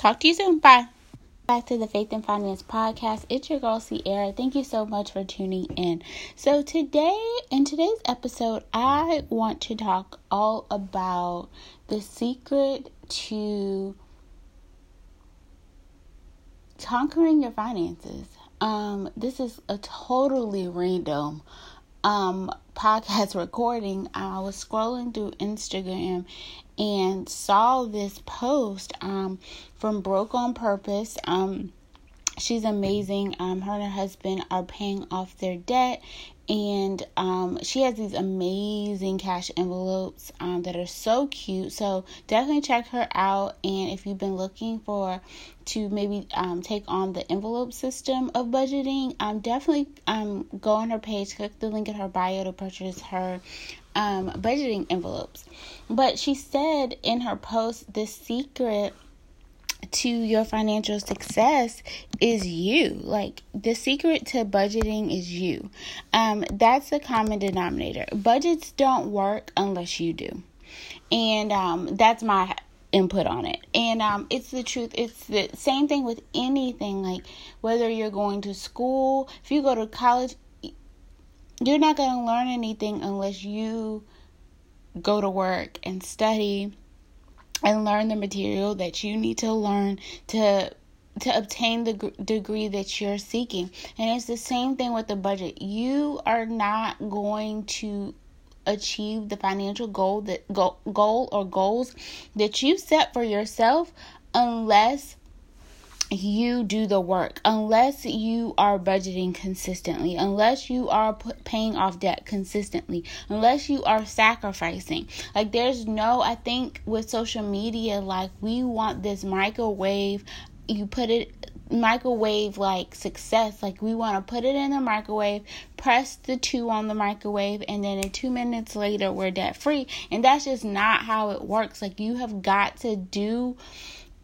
Talk to you soon. Bye. Back to the Faith and Finance podcast. It's your girl Sierra. Thank you so much for tuning in. So today, in today's episode, I want to talk all about the secret to conquering your finances. Um, this is a totally random um podcast recording. I was scrolling through Instagram and saw this post um from Broke on Purpose. Um she's amazing. Um her and her husband are paying off their debt and um, she has these amazing cash envelopes um, that are so cute. So definitely check her out. And if you've been looking for to maybe um, take on the envelope system of budgeting, um, definitely um, go on her page, click the link in her bio to purchase her um, budgeting envelopes. But she said in her post, the secret to your financial success is you. Like the secret to budgeting is you. Um, that's the common denominator. Budgets don't work unless you do. And um, that's my input on it. And um, it's the truth. It's the same thing with anything. Like whether you're going to school, if you go to college, you're not going to learn anything unless you go to work and study and learn the material that you need to learn to to obtain the degree that you're seeking. And it's the same thing with the budget. You are not going to achieve the financial goal that goal, goal or goals that you set for yourself unless you do the work unless you are budgeting consistently unless you are paying off debt consistently unless you are sacrificing. Like there's no i think with social media like we want this microwave you put it microwave like success. Like we want to put it in the microwave press the two on the microwave and then in two minutes later we're debt free and that's just not how it works. Like you have got to do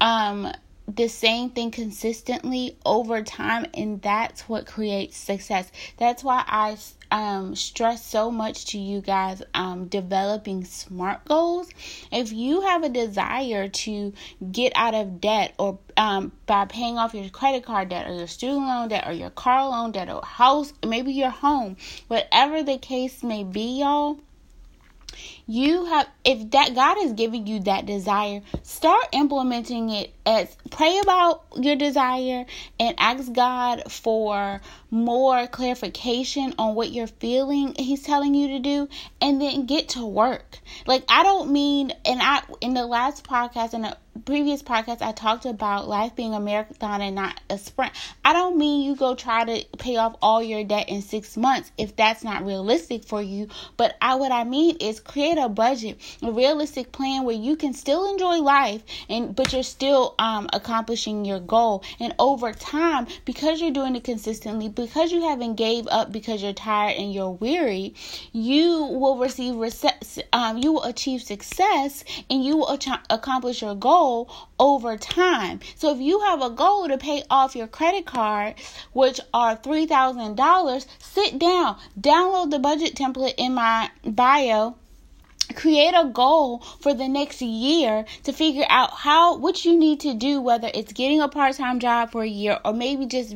um the same thing consistently over time and that's what creates success. That's why i um, stress so much to you guys um, developing smart goals. If you have a desire to get out of debt or um, by paying off your credit card debt or your student loan debt or your car loan debt or house maybe your home whatever the case may be y'all you have if that God is giving you that desire, start implementing it as pray about your desire and ask God for more clarification on what you're feeling he's telling you to do and then get to work. Like I don't mean and I in the last podcast and the previous podcast I talked about life being a marathon and not a sprint. I don't mean you go try to pay off all your debt in 6 months if that's not realistic for you, but I what I mean is create a budget, a realistic plan where you can still enjoy life and but you're still um accomplishing your goal. And over time, because you're doing it consistently, because you haven't gave up because you're tired and you're weary, you will receive um you will achieve success and you will accomplish your goal over time. So if you have a goal to pay off your credit card, which are $3,000, sit down, download the budget template in my bio create a goal for the next year to figure out how what you need to do whether it's getting a part-time job for a year or maybe just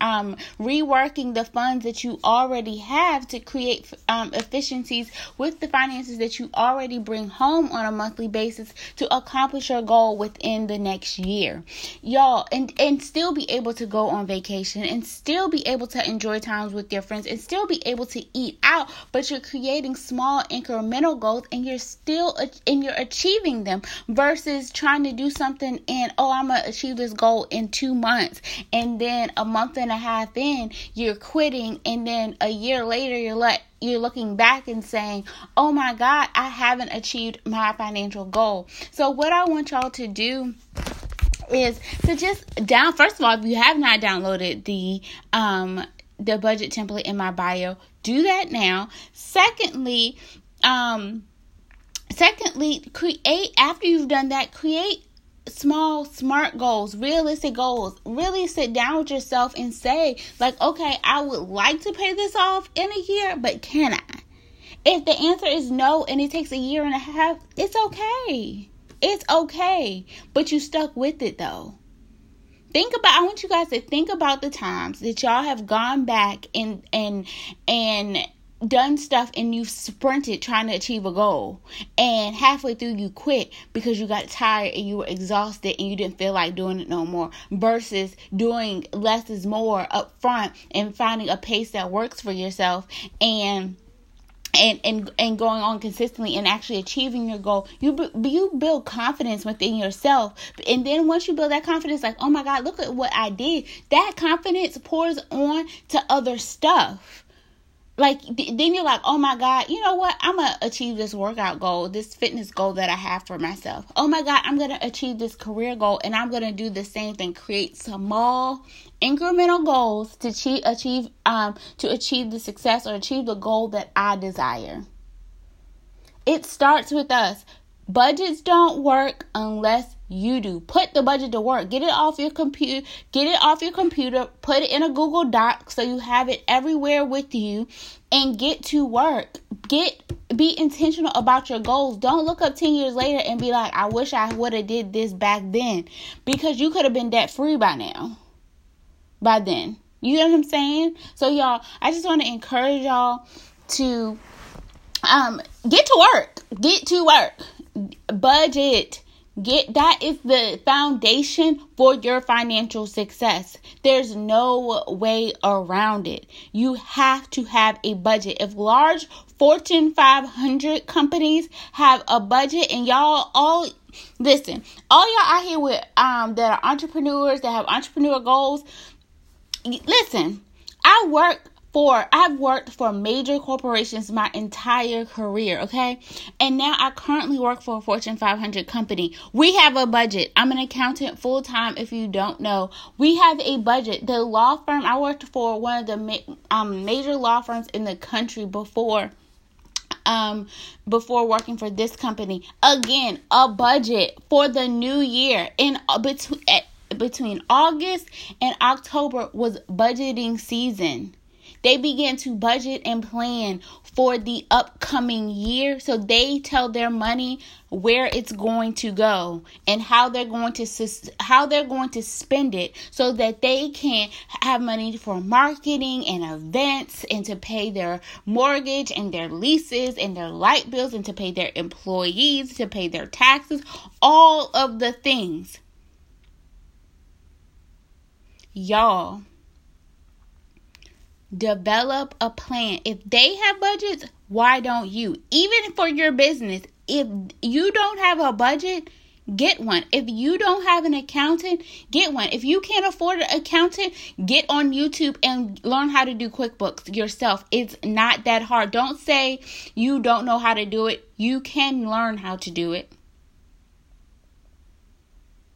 um, reworking the funds that you already have to create um, efficiencies with the finances that you already bring home on a monthly basis to accomplish your goal within the next year. Y'all and and still be able to go on vacation and still be able to enjoy times with your friends and still be able to eat out but you're creating small incremental goals and you're still and you're achieving them versus trying to do something and oh I'm gonna achieve this goal in two months. And then a month and a half in you're quitting. And then a year later you're like you're looking back and saying, "Oh my God, I haven't achieved my financial goal." So what I want y'all to do is to just down first of all if you have not downloaded the um the budget template in my bio do that now. Secondly um Secondly, create after you've done that, create small smart goals realistic goals. Really sit down with yourself and say like okay i would like to pay this off in a year but can i? If the answer is no and it takes a year and a half it's okay. It's okay. But you stuck with it though. Think about I want you guys to think about the times that y'all have gone back and and and done stuff and you've sprinted trying to achieve a goal. And halfway through you quit because you got tired and you were exhausted and you didn't feel like doing it no more versus doing less is more up front and finding a pace that works for yourself and and and and going on consistently and actually achieving your goal. You you build confidence within yourself. And then once you build that confidence like oh my god look at what i did that confidence pours on to other stuff like then you're like oh my god you know what? I'm gonna achieve this workout goal this fitness goal that i have for myself. Oh my god i'm gonna achieve this career goal and i'm gonna do the same thing. Create small incremental goals to achieve, achieve um to achieve the success or achieve the goal that i desire. It starts with us. Budgets don't work unless you do. Put the budget to work. Get it off your computer. Get it off your computer. Put it in a Google Doc so you have it everywhere with you and get to work. Get be intentional about your goals. Don't look up 10 years later and be like, "I wish I would have did this back then." Because you could have been debt free by now. By then. You know what I'm saying? So y'all, I just want to encourage y'all to um get to work. Get to work. Budget Get that is the foundation for your financial success. There's no way around it. You have to have a budget. If large Fortune 500 companies have a budget and y'all all listen, all y'all out here with um that are entrepreneurs that have entrepreneur goals, listen, I work for I've worked for major corporations my entire career, okay? And now I currently work for a Fortune 500 company. We have a budget. I'm an accountant full time if you don't know. We have a budget. The law firm I worked for one of the ma- um, major law firms in the country before um before working for this company. Again, a budget for the new year in uh, between between August and October was budgeting season. They begin to budget and plan for the upcoming year. So they tell their money where it's going to go and how they're going to how they're going to spend it so that they can have money for marketing and events and to pay their mortgage and their leases and their light bills and to pay their employees, to pay their taxes, all of the things. Y'all Develop a plan. If they have budgets, why don't you? Even for your business, if you don't have a budget, get one. If you don't have an accountant, get one. If you can't afford an accountant, get on YouTube and learn how to do QuickBooks yourself. It's not that hard. Don't say you don't know how to do it. You can learn how to do it.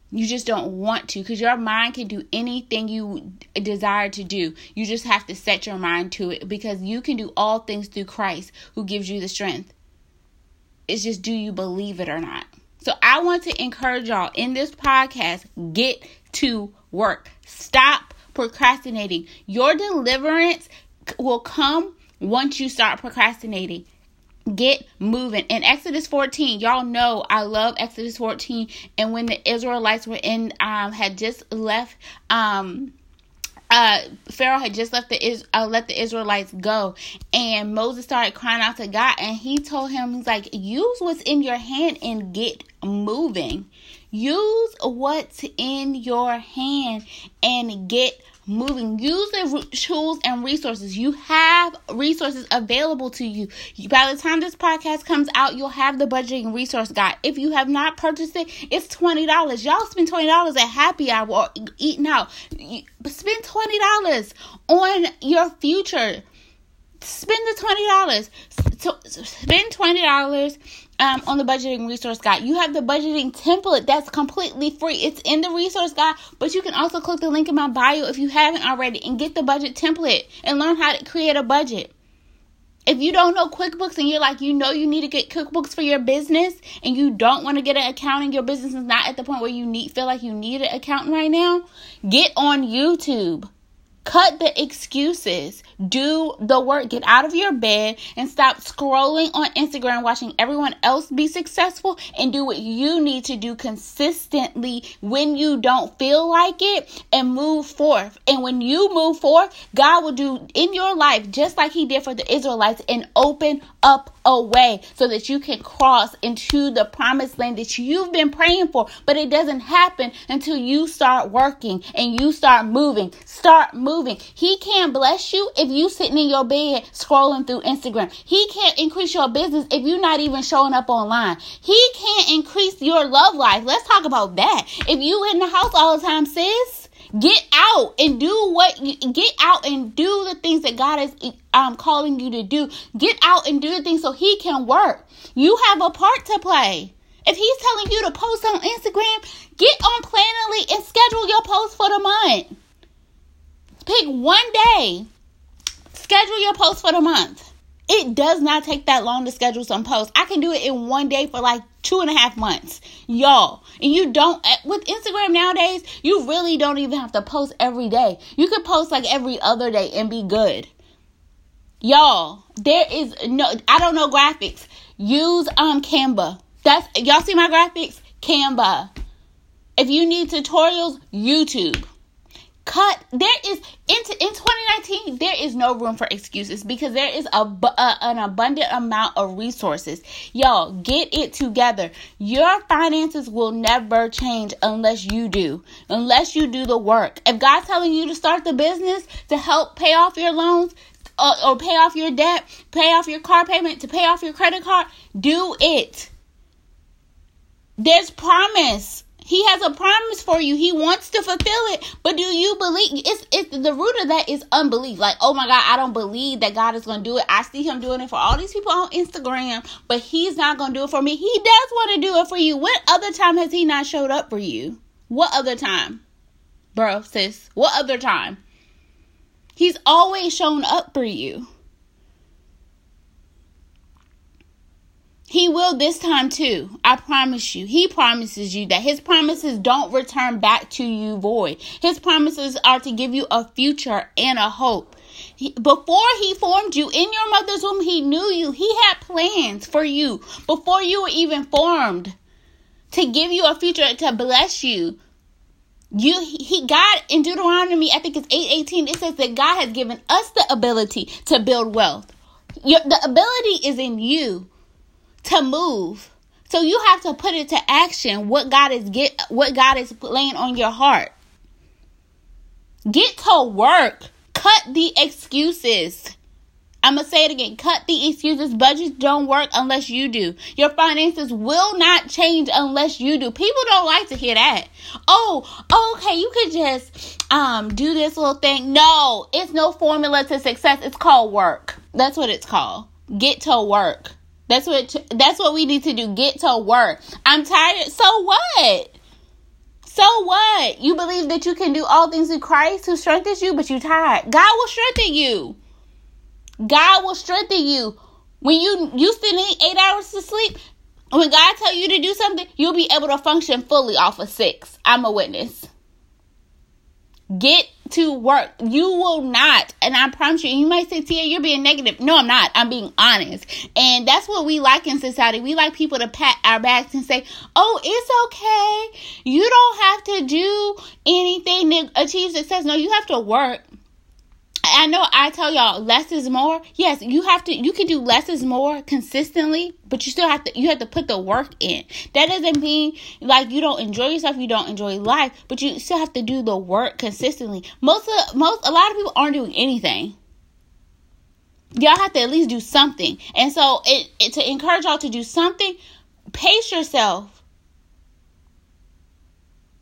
You just don't want to because your mind can do anything you desire to do. You just have to set your mind to it because you can do all things through Christ who gives you the strength. It's just do you believe it or not? So I want to encourage y'all in this podcast get to work. Stop procrastinating. Your deliverance will come once you start procrastinating get moving. In Exodus 14, y'all know I love Exodus 14. And when the Israelites were in, um, had just left, um, uh Pharaoh had just left the is uh, let the Israelites go and Moses started crying out to God and he told him he's like use what's in your hand and get moving use what's in your hand and get moving. Use the tools and resources. You have resources available to you. By the time this podcast comes out, you'll have the budgeting resource guide. If you have not purchased it, it's $20. Y'all spend $20 at happy hour or eating out. Spend $20 on your future. Spend the $20. Spend $20 um, on the budgeting resource guide. You have the budgeting template that's completely free. It's in the resource guide, but you can also click the link in my bio if you haven't already and get the budget template and learn how to create a budget. If you don't know QuickBooks and you're like, you know, you need to get QuickBooks for your business and you don't want to get an accounting, your business is not at the point where you need feel like you need an accountant right now, get on YouTube Cut the excuses. Do the work. Get out of your bed and stop scrolling on Instagram watching everyone else be successful and do what you need to do consistently when you don't feel like it and move forth. And when you move forth, God will do in your life just like He did for the Israelites and open up a way so that you can cross into the promised land that you've been praying for. But it doesn't happen until you start working and you start moving. Start moving. He can't bless you if you sitting in your bed scrolling through Instagram. He can't increase your business if you're not even showing up online. He can't increase your love life. Let's talk about that. If you in the house all the time, sis, Get out and do what you get out and do the things that God is um calling you to do. Get out and do the things so he can work. You have a part to play. If he's telling you to post on Instagram, get on Planoly and schedule your post for the month. Pick one day. Schedule your post for the month. It does not take that long to schedule some posts. I can do it in one day for like two and a half months. Y'all. And you don't, eh, with Instagram nowadays, you really don't even have to post every day. You could post like every other day and be good. Y'all, there is no, I don't know graphics. Use um Canva. That's, y'all see my graphics? Canva. If you need tutorials, YouTube cut there is in, in 2019 there is no room for excuses because there is a, a, an abundant amount of resources. Y'all get it together. Your finances will never change unless you do. Unless you do the work. If god's telling you to start the business to help pay off your loans uh, or pay off your debt pay off your car payment to pay off your credit card do it. There's promise he has a promise for you. He wants to fulfill it. But do you believe it's it's the root of that is unbelief. Like, oh my God, I don't believe that God is gonna do it. I see him doing it for all these people on Instagram, but he's not gonna do it for me. He does want to do it for you. What other time has he not showed up for you? What other time? Bro, sis. What other time? He's always shown up for you. He will this time too. I promise you. He promises you that his promises don't return back to you void. His promises are to give you a future and a hope. He, before he formed you in your mother's womb, he knew you. He had plans for you before you were even formed to give you a future to bless you. You he God in Deuteronomy, I think it's 818, it says that God has given us the ability to build wealth. Your, the ability is in you to move. So you have to put it to action what God is get what God is laying on your heart. Get to work. Cut the excuses. I'm going to say it again. Cut the excuses. Budgets don't work unless you do. Your finances will not change unless you do. People don't like to hear that. Oh, okay, you could just um do this little thing. No, it's no formula to success. It's called work. That's what it's called. Get to work. That's what that's what we need to do. Get to work. I'm tired. So what? So what? You believe that you can do all things in Christ who strengthens you, but you tired. God will strengthen you. God will strengthen you. When you you still need eight hours to sleep, when God tell you to do something, you'll be able to function fully off of six. I'm a witness. Get to work. You will not. And I promise you, you might say, Tia, you're being negative. No, I'm not. I'm being honest. And that's what we like in society. We like people to pat our backs and say, oh, it's okay. You don't have to do anything to achieve success. No, you have to work. I know I tell y'all less is more. Yes, you have to you can do less is more consistently, but you still have to you have to put the work in. That doesn't mean like you don't enjoy yourself, you don't enjoy life, but you still have to do the work consistently. Most of most a lot of people aren't doing anything. Y'all have to at least do something. And so it, it to encourage y'all to do something, pace yourself.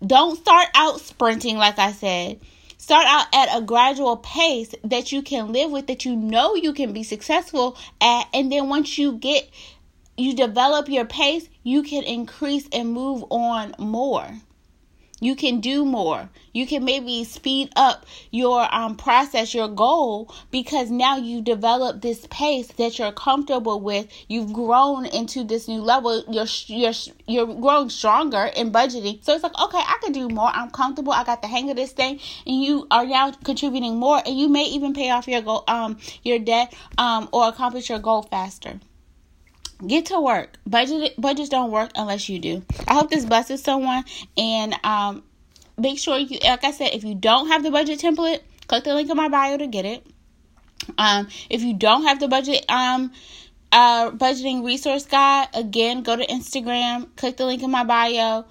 Don't start out sprinting like I said Start out at a gradual pace that you can live with, that you know you can be successful at. And then once you get, you develop your pace, you can increase and move on more. You can do more. You can maybe speed up your um, process, your goal, because now you develop this pace that you're comfortable with. You've grown into this new level. You're you're you're growing stronger in budgeting. So it's like, okay, I can do more. I'm comfortable. I got the hang of this thing, and you are now contributing more, and you may even pay off your goal, um, your debt, um, or accomplish your goal faster get to work. Budget budgets don't work unless you do. I hope this blesses someone and um make sure you like I said if you don't have the budget template, click the link in my bio to get it. Um if you don't have the budget um uh budgeting resource guide, again go to Instagram, click the link in my bio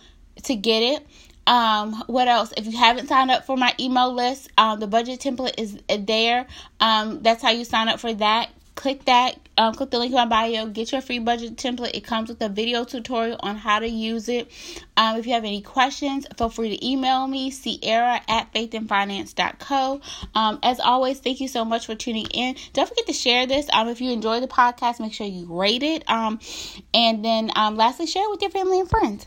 to get it. Um, what else? If you haven't signed up for my email list, um, the budget template is there. Um, that's how you sign up for that click that um, click the link in my bio get your free budget template. It comes with a video tutorial on how to use it. Um, if you have any questions feel free to email me sierra at faithandfinance.co um, as always thank you so much for tuning in. Don't forget to share this. Um, if you enjoy the podcast make sure you rate it. Um, and then um, lastly share it with your family and friends